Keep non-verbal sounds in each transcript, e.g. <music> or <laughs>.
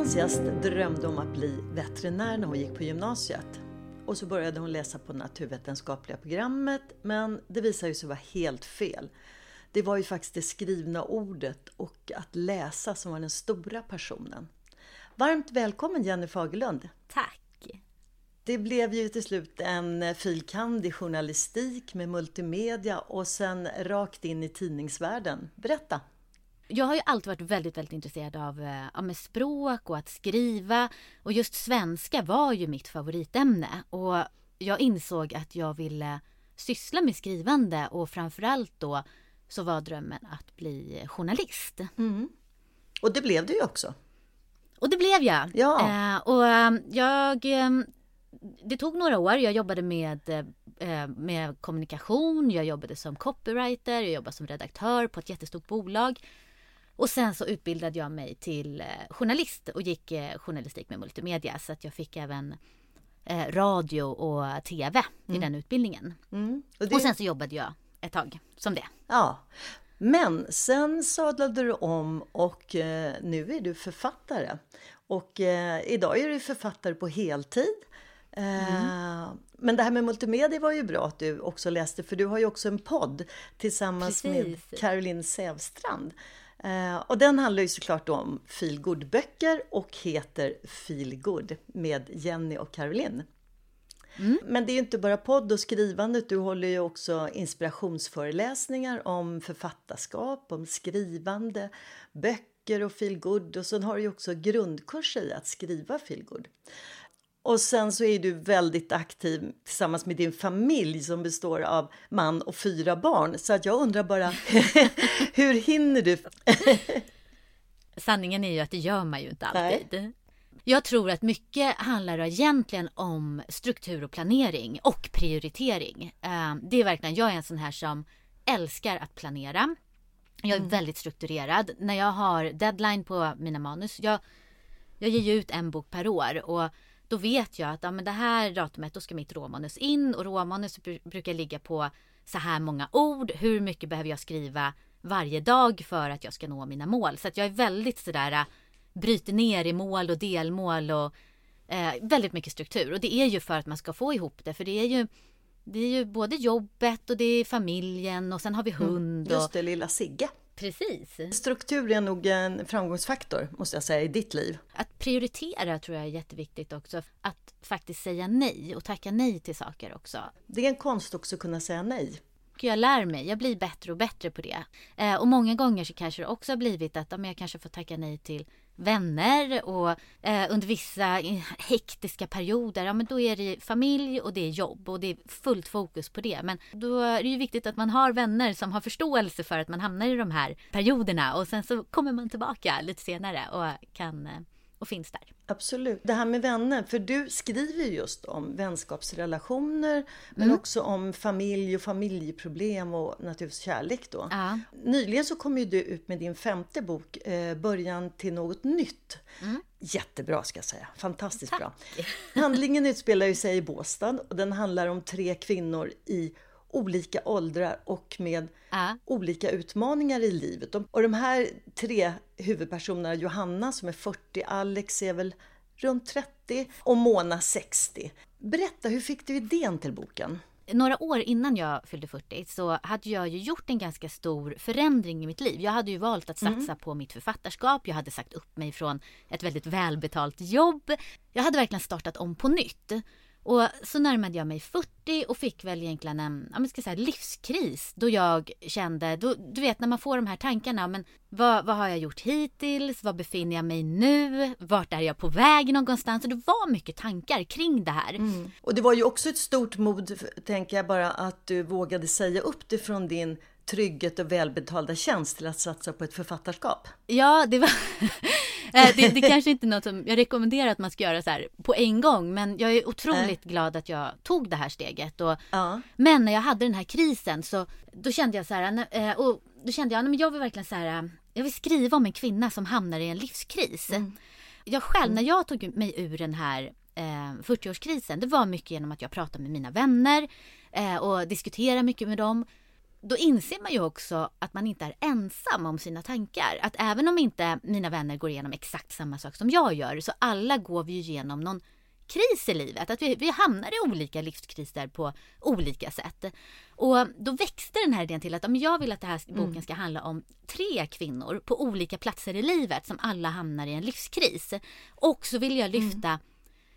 Veckans gäst drömde om att bli veterinär när hon gick på gymnasiet. Och så började hon läsa på naturvetenskapliga programmet, men det visade sig vara helt fel. Det var ju faktiskt det skrivna ordet och att läsa som var den stora passionen. Varmt välkommen Jenny Fagerlund! Tack! Det blev ju till slut en filkand i journalistik med multimedia och sen rakt in i tidningsvärlden. Berätta! Jag har ju alltid varit väldigt, väldigt intresserad av ja, med språk och att skriva. Och just svenska var ju mitt favoritämne. Och jag insåg att jag ville syssla med skrivande och framförallt då så var drömmen att bli journalist. Mm. Och det blev du ju också. Och det blev jag. Ja. Eh, och jag... Det tog några år. Jag jobbade med, eh, med kommunikation, jag jobbade som copywriter, jag jobbade som redaktör på ett jättestort bolag. Och sen så utbildade jag mig till journalist och gick journalistik med multimedia så att jag fick även radio och tv i Mm. den utbildningen. Mm. Och, det- sen så jobbade jag ett tag som det. Ja, men sen sadlade du om och eh, nu är du författare. Och eh, idag är du författare på heltid. Eh, Men det här med multimedia var ju bra att du också läste för du har ju också en podd tillsammans med Precis. Caroline Sävstrand. Eh, och den handlar ju såklart om feelgood böcker och heter Feelgood med Jenny och Caroline. Men det är ju inte bara podd och skrivandet, du håller ju också inspirationsföreläsningar om författarskap, om skrivande, böcker och feelgood och sen har du ju också grundkurser i att skriva feelgood. Och sen så är du väldigt aktiv tillsammans med din familj som består av man och fyra barn. Så att jag undrar bara, <laughs> hur hinner du? <laughs> Sanningen är ju att det gör man ju inte Nej. alltid. Jag tror att mycket handlar egentligen om struktur och planering och prioritering. Eh, Det är verkligen, jag är en sån här som älskar att planera. Jag är väldigt strukturerad. När jag har deadline på mina manus, jag, jag ger ju ut en bok per år och då vet jag att ja, men det här datumet då ska mitt råmanus in och råmanus bru- brukar ligga på så här många ord. Hur mycket behöver jag skriva varje dag för att jag ska nå mina mål? Så att jag är väldigt sådär äh, bryter ner i mål och delmål och eh, väldigt mycket struktur. Och det är ju för att man ska få ihop det. För det är ju, det är ju både jobbet och det är familjen och sen har vi hund. Och, Just det, lilla Sigge. Precis. Struktur är nog en framgångsfaktor, måste jag säga, i ditt liv. Att prioritera tror jag är jätteviktigt också. Att faktiskt säga nej och tacka nej till saker också. Det är en konst också att kunna säga nej. Jag lär mig, jag blir bättre och bättre på det. Eh, och många gånger så kanske det också har blivit att ja, jag kanske får tacka nej till vänner och eh, under vissa hektiska perioder, ja men då är det familj och det är jobb och det är fullt fokus på det. Men då är det ju viktigt att man har vänner som har förståelse för att man hamnar i de här perioderna och sen så kommer man tillbaka lite senare och kan eh, och finns där. Absolut. Det här med vänner, för du skriver ju just om vänskapsrelationer men också om familj och familjeproblem och naturligtvis kärlek då. Ja. Nyligen så kom ju du ut med din femte bok, eh, Början till något nytt. Jättebra ska jag säga, fantastiskt bra. Handlingen utspelar ju sig i Båstad och den handlar om tre kvinnor i olika åldrar och med Ja. olika utmaningar i livet. Och- de här tre huvudpersonerna, Johanna som är 40, Alex är väl runt 30 och Mona 60. Berätta, hur fick du idén till boken? några år innan jag fyllde 40 så hade jag ju gjort en ganska stor förändring i mitt liv. Jag hade ju valt att satsa på mitt författarskap. Jag hade sagt upp mig från ett väldigt välbetalt jobb. Jag hade verkligen startat om på nytt. Och så närmade jag mig 40 och fick väl egentligen en ja, ska säga, livskris. Då jag kände, då, du vet när man får de här tankarna. Men vad, vad har jag gjort hittills? Var befinner jag mig nu? Vart är jag på väg någonstans? Och det var mycket tankar kring det här. Mm. Och det var ju också ett stort mod, tänker jag bara, att du vågade säga upp dig från din trygghet och välbetalda tjänst till att satsa på ett författarskap. Ja, det var... <laughs> Eh, det, det kanske inte är något som jag rekommenderar att man ska göra så här på en gång. Men jag är otroligt äh. glad att jag tog det här steget. Och, ja. Men när jag hade den här krisen så då kände jag så här, eh, och då kände jag, att jag vill verkligen så här, jag vill skriva om en kvinna som hamnar i en livskris. Mm. Jag själv, mm. när jag tog mig ur den här eh, 40-årskrisen, det var mycket genom att jag pratade med mina vänner eh, och diskuterade mycket med dem då inser man ju också att man inte är ensam om sina tankar. Att även om inte mina vänner går igenom exakt samma sak som jag gör så alla går vi ju igenom någon kris i livet. Att vi, vi hamnar i olika livskriser på olika sätt. Och då växte den här idén till att jag vill att den här boken mm. ska handla om tre kvinnor på olika platser i livet som alla hamnar i en livskris. Och så vill jag lyfta mm.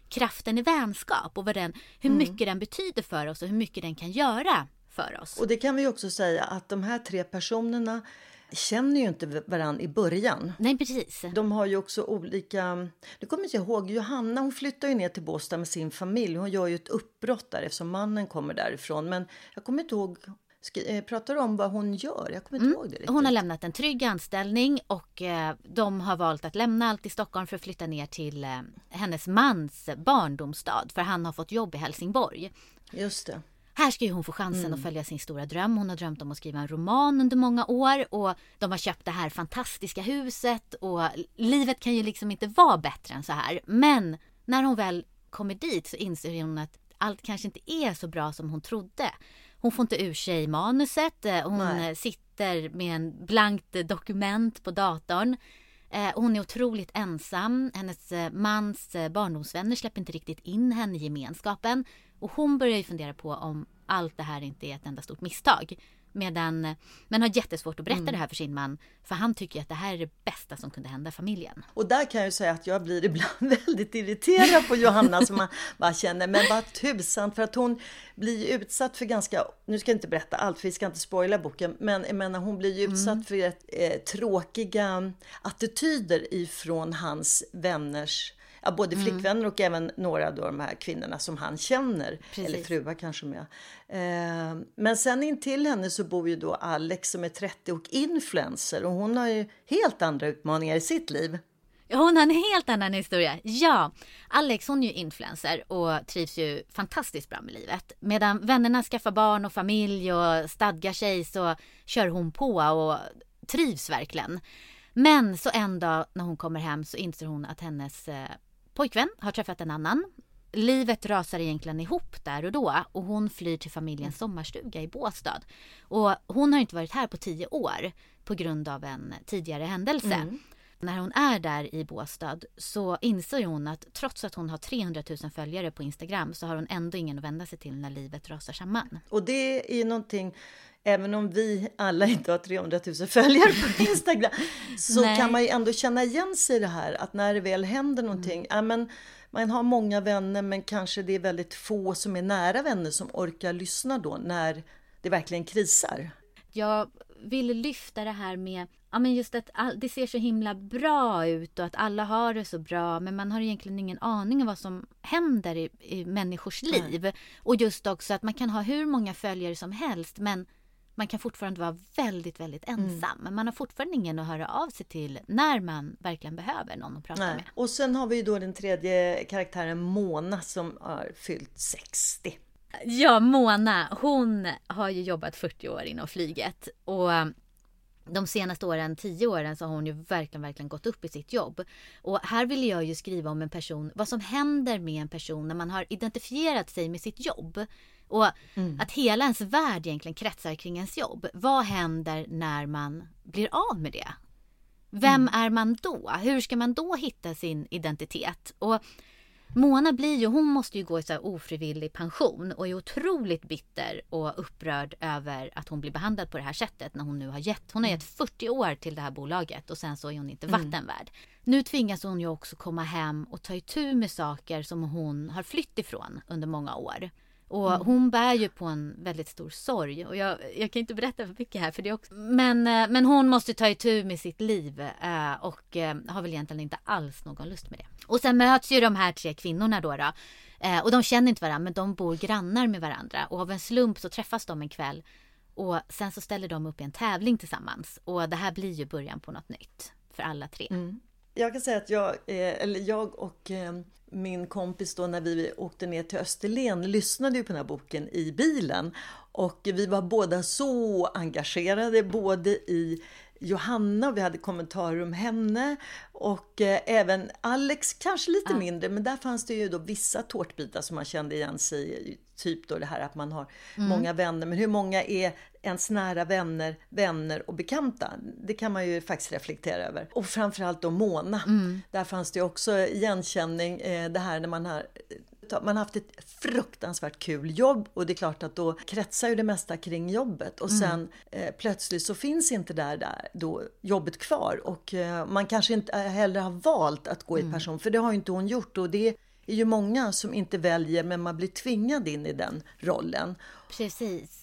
kraften i vänskap och vad den, hur mm. mycket den betyder för oss och hur mycket den kan göra för oss. Och det kan vi också säga att de här tre personerna känner ju inte varann i början. Nej, precis. De har ju också olika... Nu kommer jag ihåg, Johanna hon flyttar ju ner till Båstad med sin familj. Hon gör ju ett uppbrott där eftersom mannen kommer därifrån. Men jag kommer inte ihåg eh, Pratar om vad hon gör? Jag kommer inte mm. ihåg det riktigt. Hon har lämnat en trygg anställning och eh, de har valt att lämna allt i Stockholm för att flytta ner till eh, hennes mans barndomsstad för han har fått jobb i Helsingborg. Just det. Här ska ju hon få chansen mm. att följa sin stora dröm. Hon har drömt om att skriva en roman under många år och de har köpt det här fantastiska huset och livet kan ju liksom inte vara bättre än så här. Men när hon väl kommer dit så inser hon att allt kanske inte är så bra som hon trodde. Hon får inte ur sig manuset. Hon Nej. sitter med en blankt dokument på datorn. Eh, hon är otroligt ensam. Hennes eh, mans eh, barndomsvänner släpper inte riktigt in henne i gemenskapen. Och hon börjar ju fundera på om allt det här inte är ett enda stort misstag. Medan, men har jättesvårt att berätta mm. det här för sin man. För han tycker att det här är det bästa som kunde hända familjen. Och där kan jag ju säga att jag blir ibland <laughs> väldigt irriterad på Johanna som man bara känner, men vad tusan, för att hon blir utsatt för ganska, nu ska jag inte berätta allt för vi ska inte spoila boken, men jag menar, hon blir ju utsatt mm. för ett, eh, tråkiga attityder ifrån hans vänners ja, både mm. flickvänner och även några av de här kvinnorna som han känner. Precis. Eller fruar kanske med. Eh, men sen intill henne så bor ju då Alex som är 30 och influencer och hon har ju helt andra utmaningar i sitt liv. Hon har en helt annan historia. Ja, Alex hon är ju influencer och trivs ju fantastiskt bra med livet. Medan vännerna skaffar barn och familj och stadgar sig så kör hon på och trivs verkligen. Men så en dag när hon kommer hem så inser hon att hennes eh, pojkvän har träffat en annan. Livet rasar egentligen ihop där och då och hon flyr till familjens sommarstuga i Båstad. Och hon har inte varit här på tio år på grund av en tidigare händelse. Mm. När hon är där i Båstad så inser hon att trots att hon har 300 000 följare på Instagram så har hon ändå ingen att vända sig till när livet rasar samman. Och det är ju någonting även om vi alla inte har 300 000 följare på <laughs> Instagram, så Nej. kan man ju ändå känna igen sig i det här att när det väl händer någonting, mm. men man har många vänner men kanske det är väldigt få som är nära vänner som orkar lyssna då när det verkligen krisar. Jag vill lyfta det här med ja, men just att all, det ser så himla bra ut och att alla har det så bra men man har egentligen ingen aning om vad som händer i, i människors liv. Nej. Och just också att man kan ha hur många följare som helst men man kan fortfarande vara väldigt, väldigt mm. ensam. Men man har fortfarande ingen att höra av sig till när man verkligen behöver någon att prata Nej. med. Och sen har vi ju då den tredje karaktären Mona som har fyllt 60. Ja, Mona, hon har ju jobbat 40 år inom flyget och de senaste åren, tio åren, så har hon ju verkligen, verkligen gått upp i sitt jobb. Och här vill jag ju skriva om en person, vad som händer med en person när man har identifierat sig med sitt jobb. Och mm. att hela ens värld egentligen kretsar kring ens jobb. Vad händer när man blir av med det? Vem mm. är man då? Hur ska man då hitta sin identitet? Och Mona blir ju, hon måste ju gå i så ofrivillig pension och är otroligt bitter och upprörd över att hon blir behandlad på det här sättet när hon nu har gett, hon har gett 40 år till det här bolaget och sen så är hon inte vatten värd. Nu tvingas hon ju också komma hem och ta itu med saker som hon har flytt ifrån under många år. Och hon bär ju på en väldigt stor sorg. Och jag, jag kan inte berätta för mycket här. För det också, men, eh, men hon måste ta itu med sitt liv. eh, Och eh, har väl egentligen inte alls någon lust med det. Och sen möts ju de här tre kvinnorna då. då och de känner inte varandra men de bor grannar med varandra. Och av en slump så träffas de en kväll. Och sen så ställer de upp i en tävling tillsammans. Och det här blir ju början på något nytt. För alla tre. Jag kan säga att jag, eh, eller jag och eh, min kompis då när vi åkte ner till Österlen lyssnade ju på den här boken i bilen. Och vi var båda så engagerade, både i Johanna, vi hade kommentarer om henne och eh, även Alex, kanske lite mindre, men där fanns det ju då vissa tårtbitar som man kände igen sig i. Typ då det här att man har många vänner, men hur många är ens nära vänner, vänner och bekanta? Det kan man ju faktiskt reflektera över. Och framförallt då Mona. Där fanns det ju också igenkänning, eh, det här när man har man har haft ett fruktansvärt kul jobb och det är klart att då kretsar ju det mesta kring jobbet och sen eh, plötsligt så finns inte där, där då jobbet kvar och eh, man kanske inte heller har valt att gå i person för det har ju inte hon gjort och det är ju många som inte väljer men man blir tvingad in i den rollen. Precis.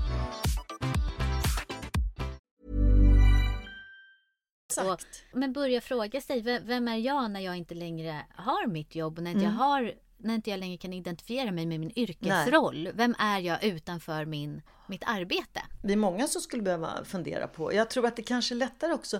Och, men börja fråga sig, vem, vem är jag när jag inte längre har mitt jobb och när inte, jag, har, när inte jag längre kan identifiera mig med min yrkesroll? Vem är jag utanför min, mitt arbete? Vi är många som skulle behöva fundera på. Jag tror att det kanske är lättare också,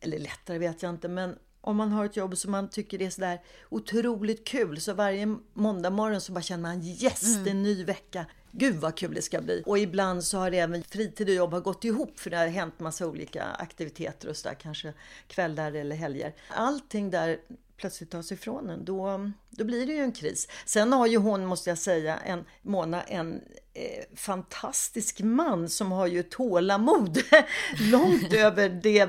eller lättare vet jag inte, men om man har ett jobb som man tycker är sådär otroligt kul så varje måndag morgon så bara känner man yes, det är en ny vecka. Gud vad kul det ska bli. Och ibland så har det även fritid och jobb har gått ihop för det har hänt massa olika aktiviteter och sådär, kanske kvällar eller helger. Allting där plötsligt tas ifrån en, då, då blir det ju en kris. Sen har ju hon, måste jag säga, en, Mona, en eh, fantastisk man som har ju tålamod <laughs> långt över det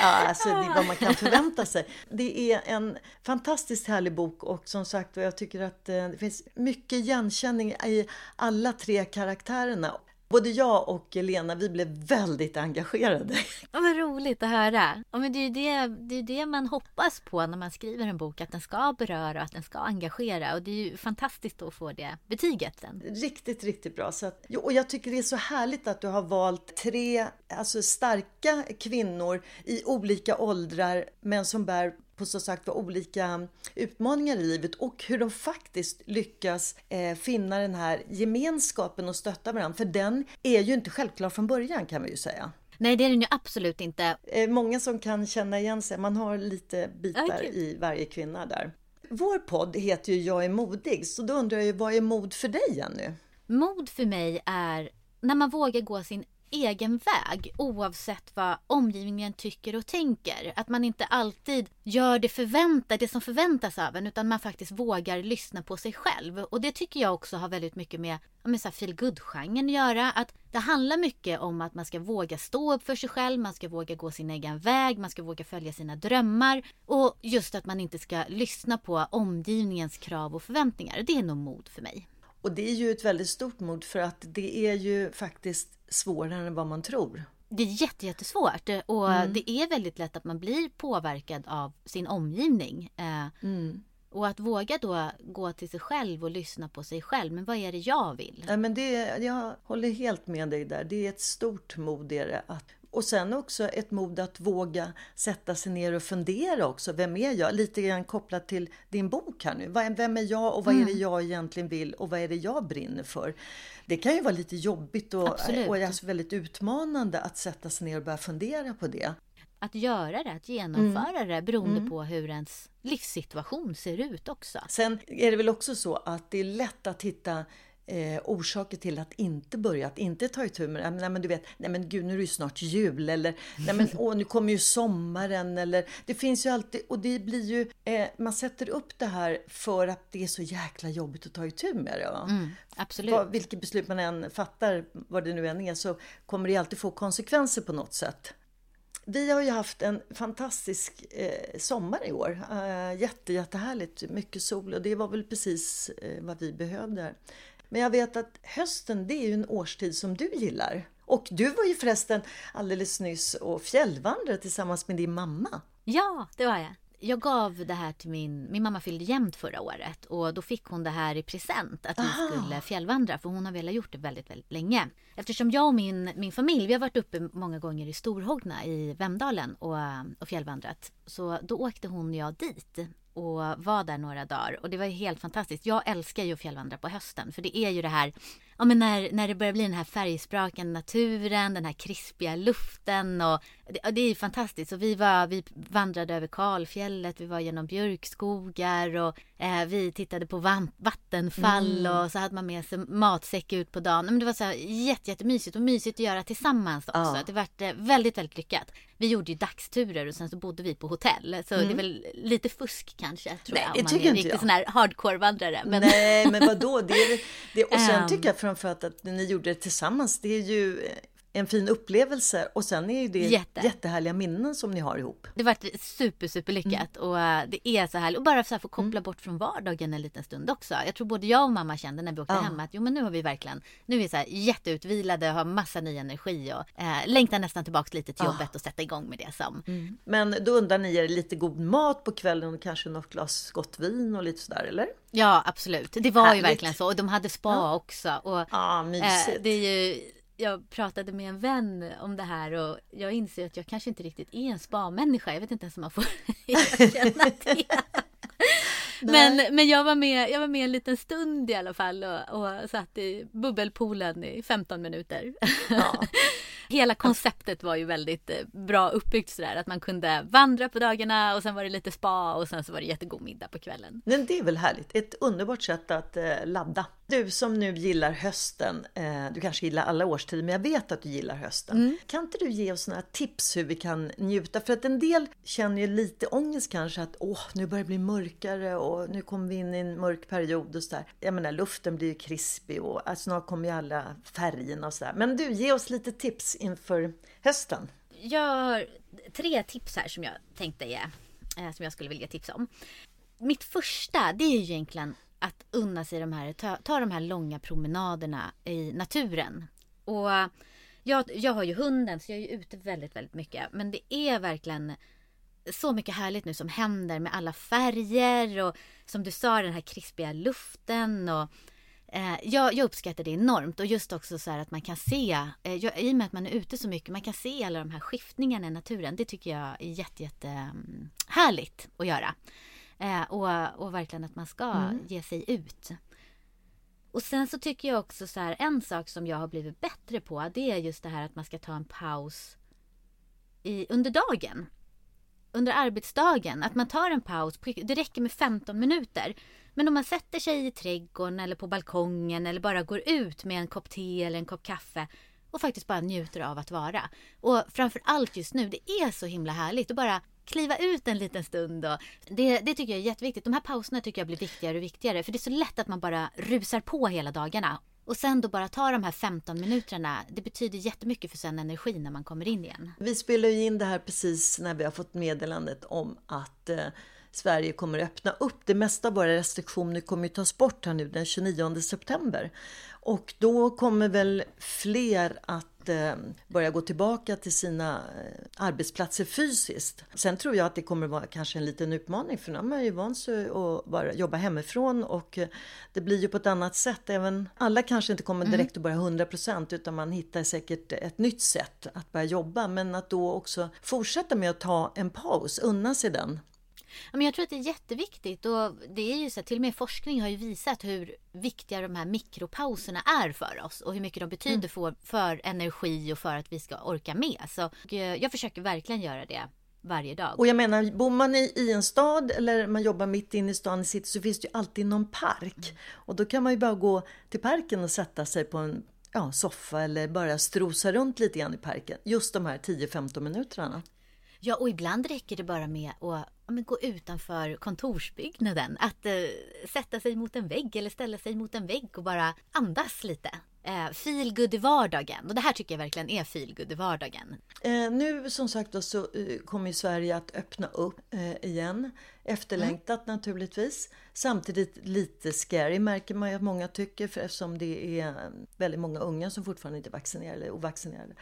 Ja, alltså det är vad man kan förvänta sig. Det är en fantastiskt härlig bok och som sagt jag tycker att eh, det finns mycket igenkänning i alla tre karaktärerna. Både jag och Lena, vi blev väldigt engagerade. <laughs> Ja, vad roligt att höra. Ja, men det är ju det, det, är det man hoppas på när man skriver en bok, att den ska beröra och att den ska engagera. Och det är ju fantastiskt att få det betyget sen. Riktigt, riktigt bra. Så att, och jag tycker det är så härligt att du har valt tre alltså starka kvinnor i olika åldrar, men som bär på så sagt var olika utmaningar i livet och hur de faktiskt lyckas eh, finna den här gemenskapen och stötta varandra. För den är ju inte självklar från början kan vi ju säga. Nej, det är den ju absolut inte. Eh, många som kan känna igen sig, man har lite bitar kul. i varje kvinna där. Vår podd heter ju Jag är modig, så då undrar jag ju vad är mod för dig Jenny? Mod för mig är när man vågar gå sin egen väg oavsett vad omgivningen tycker och tänker. Att man inte alltid gör det, förväntar, det som förväntas av en utan man faktiskt vågar lyssna på sig själv. Och det tycker jag också har väldigt mycket med, med så feel genren att göra. Att det handlar mycket om att man ska våga stå upp för sig själv, man ska våga gå sin egen väg, man ska våga följa sina drömmar och just att man inte ska lyssna på omgivningens krav och förväntningar. Det är nog mod för mig. Och det är ju ett väldigt stort mod för att det är ju faktiskt svårare än vad man tror. Det är jättesvårt och mm. det är väldigt lätt att man blir påverkad av sin omgivning. Eh, mm. Och att våga då gå till sig själv och lyssna på sig själv. Men vad är det jag vill? Ja, men det, jag håller helt med dig där. Det är ett stort mod att och sen också ett mod att våga sätta sig ner och fundera också. Vem är jag? Lite grann kopplat till din bok här nu. Vem är jag och vad är det mm. jag egentligen vill och vad är det jag brinner för? Det kan ju vara lite jobbigt och, och alltså väldigt utmanande att sätta sig ner och börja fundera på det. Att göra det, att genomföra mm. det beroende mm. på hur ens livssituation ser ut också. Sen är det väl också så att det är lätt att hitta eh, orsaker till att inte börja, att inte ta itu med det. Nej men du vet, nej men gud nu är det ju snart jul eller nej men åh nu kommer ju sommaren eller det finns ju alltid och det blir ju, eh, man sätter upp det här för att det är så jäkla jobbigt att ta itu med det. Va? Mm, absolut. Vad, vilket beslut man än fattar, vad det nu än är, så kommer det alltid få konsekvenser på något sätt. Vi har ju haft en fantastisk eh, sommar i år. Eh, jätte, jättehärligt, mycket sol och det var väl precis eh, vad vi behövde. Men jag vet att hösten det är ju en årstid som du gillar. Och du var ju förresten alldeles nyss och fjällvandrade tillsammans med din mamma. Ja, det var jag. Jag gav det här till min, min mamma fyllde jämnt förra året och då fick hon det här i present att vi Aha. skulle fjällvandra för hon har velat gjort det väldigt, väldigt länge. Eftersom jag och min, min familj, vi har varit uppe många gånger i Storhogna i Vemdalen och, och fjällvandrat. Så då åkte hon och jag dit och var där några dagar och det var helt fantastiskt. Jag älskar ju att fjällvandra på hösten för det är ju det här ja, men när, när det börjar bli den här färgsprakande naturen, den här krispiga luften och det, det är fantastiskt. Och vi, var, vi vandrade över Kalfjället, vi var genom björkskogar och eh, vi tittade på vattenfall mm. och så hade man med sig matsäck ut på dagen. Men det var så här jätte, jättemysigt och mysigt att göra tillsammans också. Ja. Det var eh, väldigt, väldigt lyckat. Vi gjorde ju dagsturer och sen så bodde vi på hotell. Så mm. det är väl lite fusk kanske tror Nej, jag. Om man är en riktig sån här hardcore-vandrare. Men... Nej, men vadå? Det är, det, och sen <laughs> tycker jag framförallt att ni gjorde det tillsammans. Det är ju eh, en fin upplevelse och sen är det Jätte. jättehärliga minnen som ni har ihop. Det var super, super lyckat mm. och eh, det är så här och bara så här få koppla mm. bort från vardagen en liten stund också. Jag tror både jag och mamma kände när vi åkte ja. hem att jo men nu har vi verkligen, nu är vi så här jätteutvilade, har massa ny energi och eh, längtar nästan tillbaks lite till jobbet och sätta igång med det som. Mm. Men då undrar ni er lite god mat på kvällen och kanske något glas gott vin och lite sådär eller? Ja absolut, det var Härligt. ju verkligen så och de hade spa ja. också. Och, ja, mysigt. Eh, det är ju jag pratade med en vän om det här och jag inser att jag kanske inte riktigt är en spa-människa. Jag vet inte ens om man får <laughs> erkänna det. <laughs> men, men jag, var med, jag var med en liten stund i alla fall och, och satt i bubbelpoolen i 15 minuter. Ja. <laughs> Hela konceptet var ju väldigt eh, bra uppbyggt sådär att man kunde vandra på dagarna och sen var det lite spa och sen så var det jättegod middag på kvällen. Men det är väl härligt, ett underbart sätt att eh, ladda. Du som nu gillar hösten, eh, du kanske gillar alla årstider men jag vet att du gillar hösten. Mm. Kan inte du ge oss några tips hur vi kan njuta? För att en del känner ju lite ångest kanske att åh, nu börjar det bli mörkare och nu kommer vi in i en mörk period och sådär. Jag menar luften blir ju krispig och alltså, snart kommer ju alla färgerna och sådär. Men du, ge oss lite tips inför hösten? Jag har tre tips här som jag tänkte ge, eh, som jag skulle vilja tipsa om. Mitt första, det är ju egentligen att unna sig de här, ta, ta de här långa promenaderna i naturen. Och jag, jag har ju hunden så jag är ju ute väldigt, väldigt mycket. Men det är verkligen så mycket härligt nu som händer med alla färger och som du sa den här krispiga luften och Eh, jag, jag, uppskattar det enormt och just också så att man kan se, eh, jag, i och med att man är ute så mycket, man kan se alla de här skiftningarna i naturen. Det tycker jag är jätte, jätte mm, härligt att göra. Eh, och, och verkligen att man ska mm. ge sig ut. Och sen så tycker jag också så här, en sak som jag har blivit bättre på, det är just det här att man ska ta en paus i, under dagen. Under arbetsdagen, att man tar en paus, det räcker med 15 minuter. Men om man sätter sig i trädgården eller på balkongen eller bara går ut med en kopp te eller en kopp kaffe och faktiskt bara njuter av att vara. Och framför allt just nu, det är så himla härligt att bara kliva ut en liten stund. Och det, det tycker jag är jätteviktigt. De här pauserna tycker jag blir viktigare och viktigare. För det är så lätt att man bara rusar på hela dagarna. Och sen då bara ta de här 15 minuterna. Det betyder jättemycket för sen energi när man kommer in igen. Vi spelar ju in det här precis när vi har fått meddelandet om att eh, Sverige kommer att öppna upp. Det mesta av våra restriktioner kommer att tas bort här nu den 29 september. Och då kommer väl fler att eh, börja gå tillbaka till sina eh, arbetsplatser fysiskt. Sen tror jag att det kommer vara kanske en liten utmaning för nu har man ju vant sig att bara jobba hemifrån och eh, det blir ju på ett annat sätt. Även, alla kanske inte kommer direkt att börja 100% utan man hittar säkert ett nytt sätt att börja jobba. Men att då också fortsätta med att ta en paus, unna sig den. Men jag tror att det är jätteviktigt och det är ju så att till och med forskning har ju visat hur viktiga de här mikropauserna är för oss och hur mycket de betyder Mm. för, för energi och för att vi ska orka med. Så eh, jag försöker verkligen göra det varje dag. Och jag menar, bor man i, i en stad eller man jobbar mitt inne i stan i city så finns det ju alltid någon park. Och då kan man ju bara gå till parken och sätta sig på en ja, soffa eller bara strosa runt lite grann i parken. Just de här 10-15 minuterna. Ja, och ibland räcker det bara med att men gå utanför kontorsbyggnaden. Att eh, sätta sig mot en vägg eller ställa sig mot en vägg och bara andas lite. Eh, feel good i vardagen. Och det här tycker jag verkligen är feel good i vardagen. Eh, nu som sagt då, så eh, kommer ju Sverige att öppna upp eh, igen. Efterlängtat naturligtvis. Samtidigt lite scary märker man ju att många tycker för eftersom det är väldigt många unga som fortfarande inte är vaccinerade eller ovaccinerade.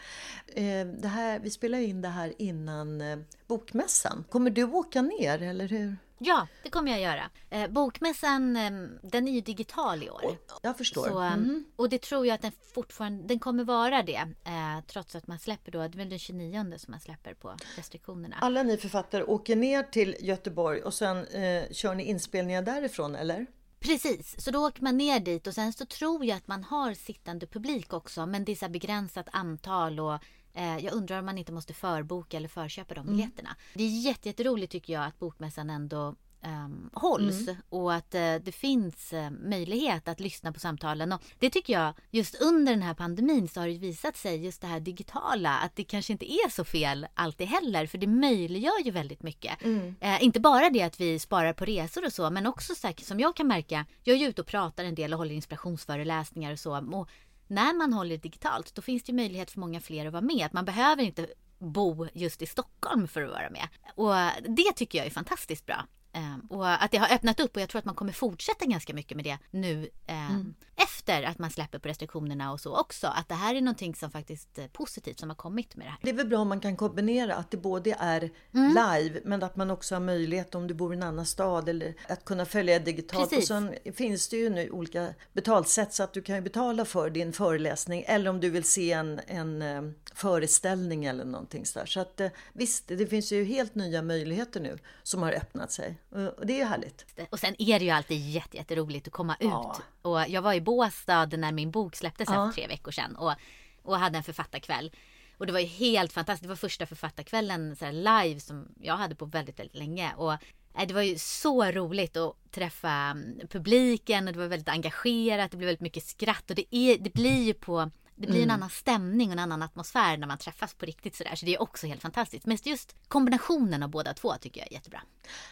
Eh, det här, vi spelar ju in det här innan eh, bokmässan. Kommer du åka ner eller hur? Ja, det kommer jag göra. Eh, bokmässan, eh, den är ju digital i år. Jag förstår. Så, eh, Och det tror jag att den fortfarande den kommer vara det. Eh, trots att man släpper då, det är väl den 29 som man släpper på restriktionerna. Alla ni författare åker ner till Göteborg och sen eh, kör ni inspelningar därifrån eller? Precis, så då åker man ner dit och sen så tror jag att man har sittande publik också. Men det är så här begränsat antal och jag undrar om man inte måste förboka eller förköpa de biljetterna. Det är jätte, jätteroligt tycker jag att bokmässan ändå ehm, hålls och att eh, det finns eh, möjlighet att lyssna på samtalen. Och det tycker jag, just under den här pandemin så har det visat sig just det här digitala att det kanske inte är så fel alltid heller för det möjliggör ju väldigt mycket. Eh, inte bara det att vi sparar på resor och så men också så här, som jag kan märka, jag är ju ute och pratar en del och håller inspirationsföreläsningar och så. Och när man håller digitalt då finns det möjlighet för många fler att vara med. Att man behöver inte bo just i Stockholm för att vara med. Och det tycker jag är fantastiskt bra. Ehm, och att det har öppnat upp och jag tror att man kommer fortsätta ganska mycket med det nu ehm, efter att man släpper på restriktionerna och så också. Att det här är någonting som faktiskt är positivt som har kommit med det här. Det är väl bra om man kan kombinera att det både är Mm. live men att man också har möjlighet om du bor i en annan stad eller att kunna följa digitalt. Precis. Och sen finns det ju nu olika betalsätt så att du kan ju betala för din föreläsning eller om du vill se en, en eh, föreställning eller någonting sådär. Så att eh, visst, det finns ju helt nya möjligheter nu som har öppnat sig Eh, och det är ju härligt. Och sen är det ju alltid jätte, jätteroligt att komma ut. Ja. Och jag var i Båstad när min bok släpptes Ja. för tre veckor sedan och, och hade en författarkväll. Och det var ju helt fantastiskt. Det var första författarkvällen så live som jag hade på väldigt, väldigt länge. Och nej, det var ju så roligt att träffa mm, publiken och det var väldigt engagerat. Det blev väldigt mycket skratt och det, är, det blir ju på det blir en annan stämning och en annan atmosfär när man träffas på riktigt sådär. Så det är också helt fantastiskt. Men just kombinationen av båda två tycker jag är jättebra.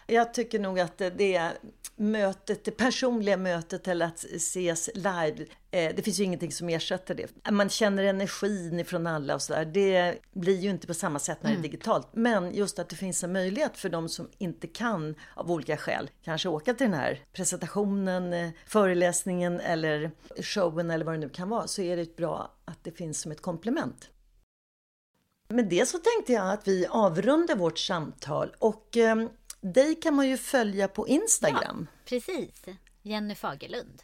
Jag tycker nog att det mötet, det personliga mötet eller att ses live, det finns ju ingenting som ersätter det. Man känner energin ifrån alla och sådär. Det blir ju inte på samma sätt när det är digitalt. Men just att det finns en möjlighet för de som inte kan av olika skäl kanske åka till den här presentationen, eh, föreläsningen eller showen eller vad det nu kan vara så är det bra att det finns som ett komplement. Med det så tänkte jag att vi avrundar vårt samtal och eh, dig kan man ju följa på Instagram. Precis. Jenny Fagerlund.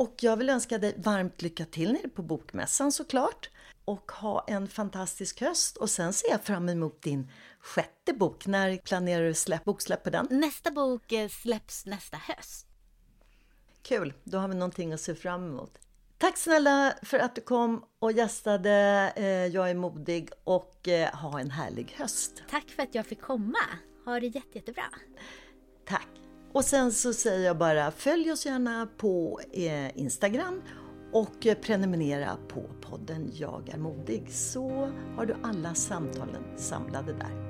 Och jag vill önska dig varmt lycka till nere på Bokmässan såklart. Och ha en fantastisk höst. Och sen ser jag fram emot din sjätte bok. När planerar du släpp, boksläpp på den? Nästa bok eh, släpps nästa höst. Kul, då har vi någonting att se fram emot. Tack snälla för att du kom och gästade. Eh, Jag är modig och eh, ha en härlig höst. Tack för att jag fick komma. Ha det jätte, jättebra. Och sen så säger jag bara följ oss gärna på eh, Instagram och eh, prenumerera på podden Jag är modig så har du alla samtalen samlade där.